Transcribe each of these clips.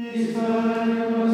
Amen.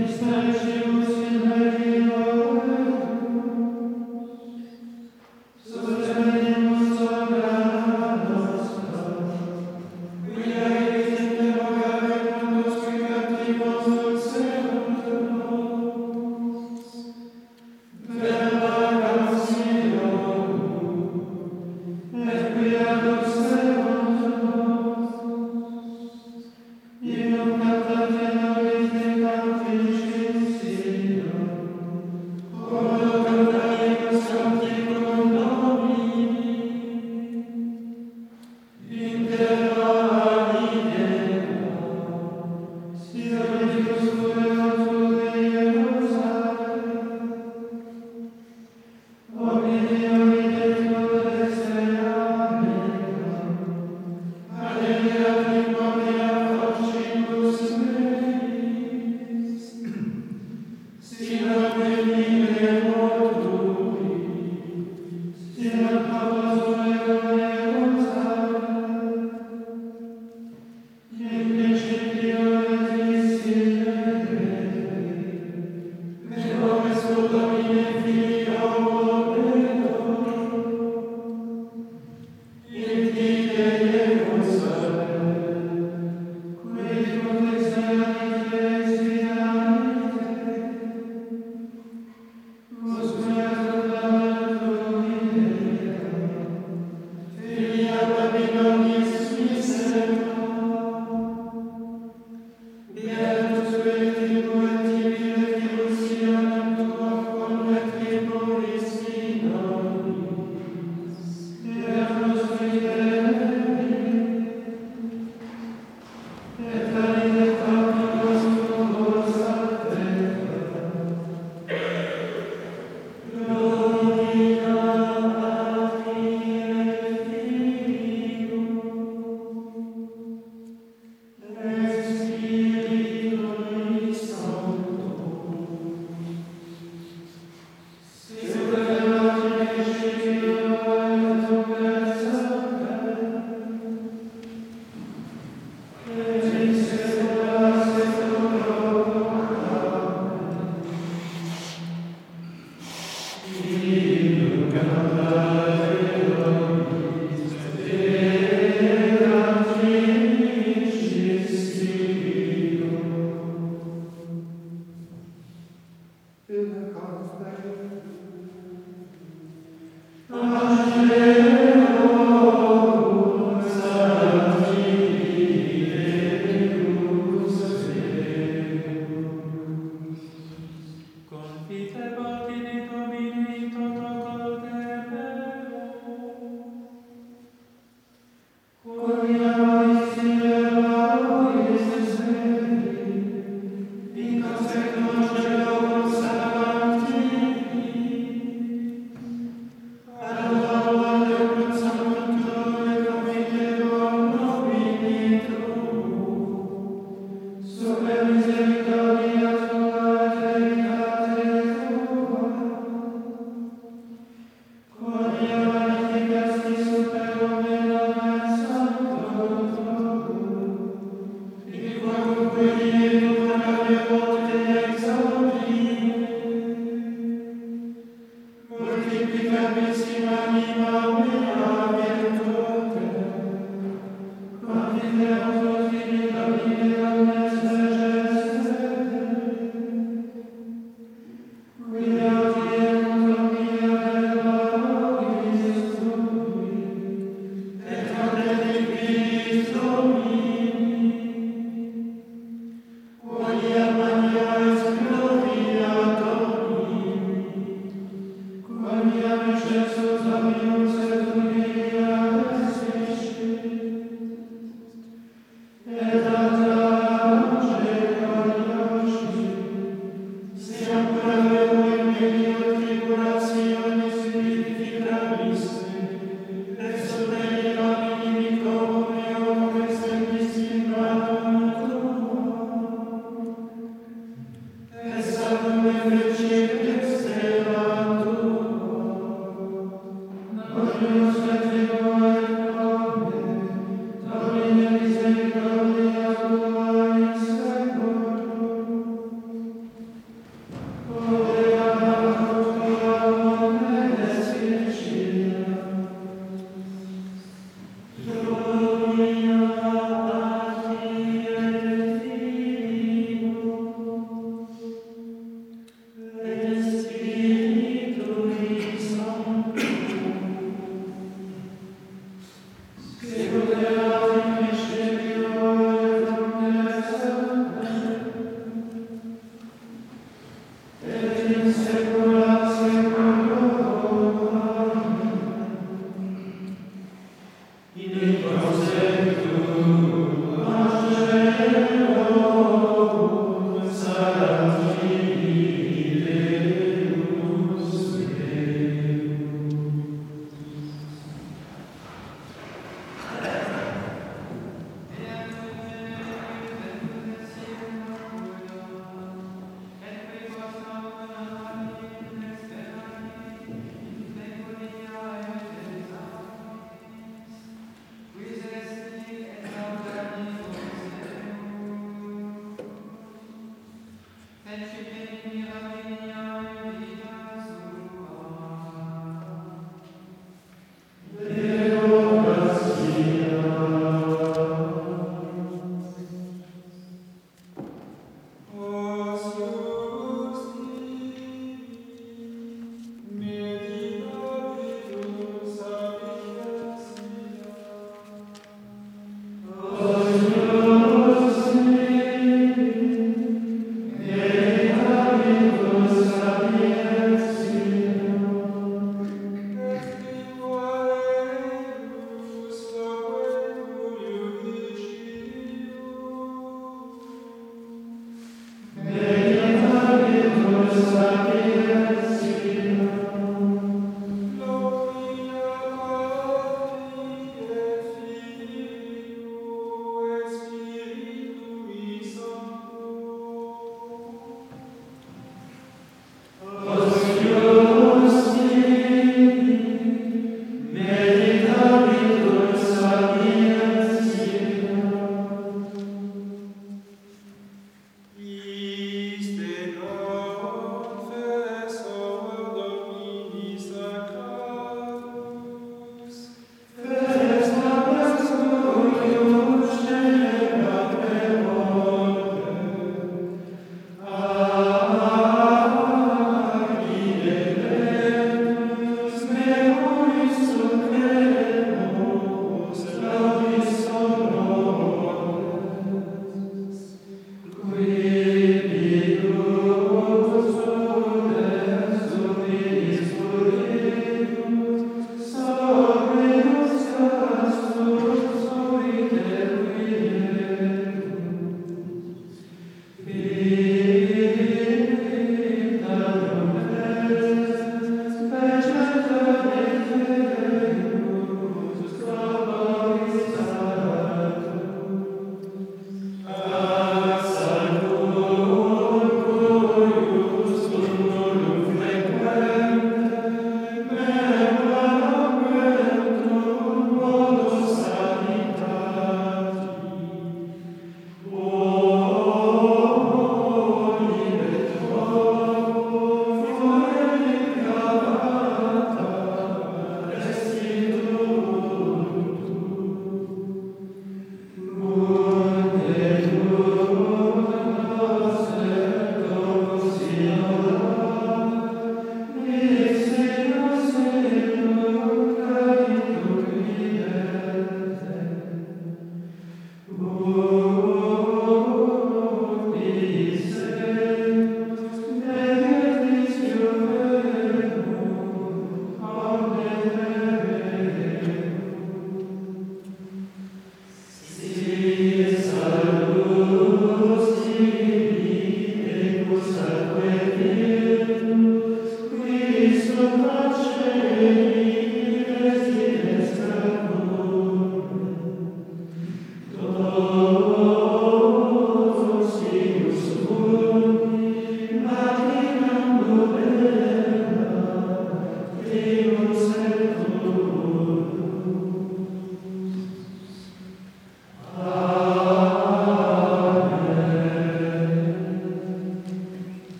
Jesteś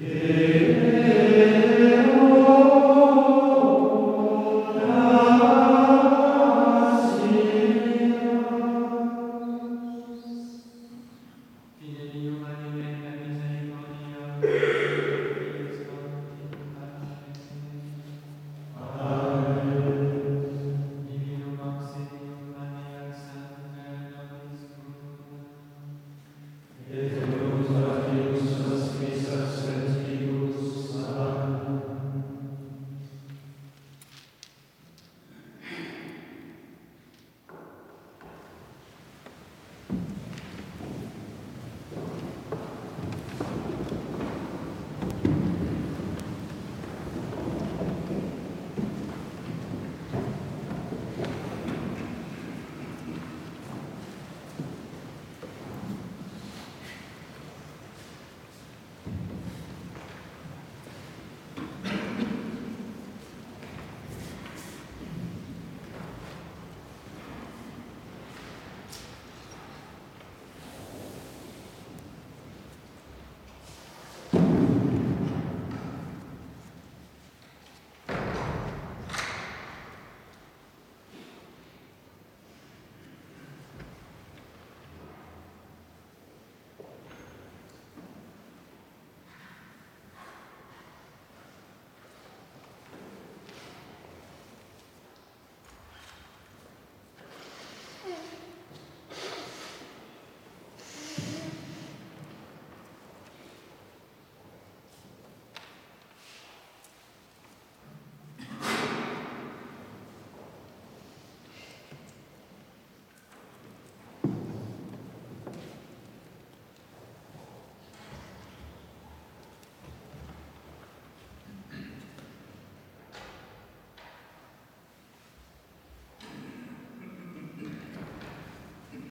Yeah.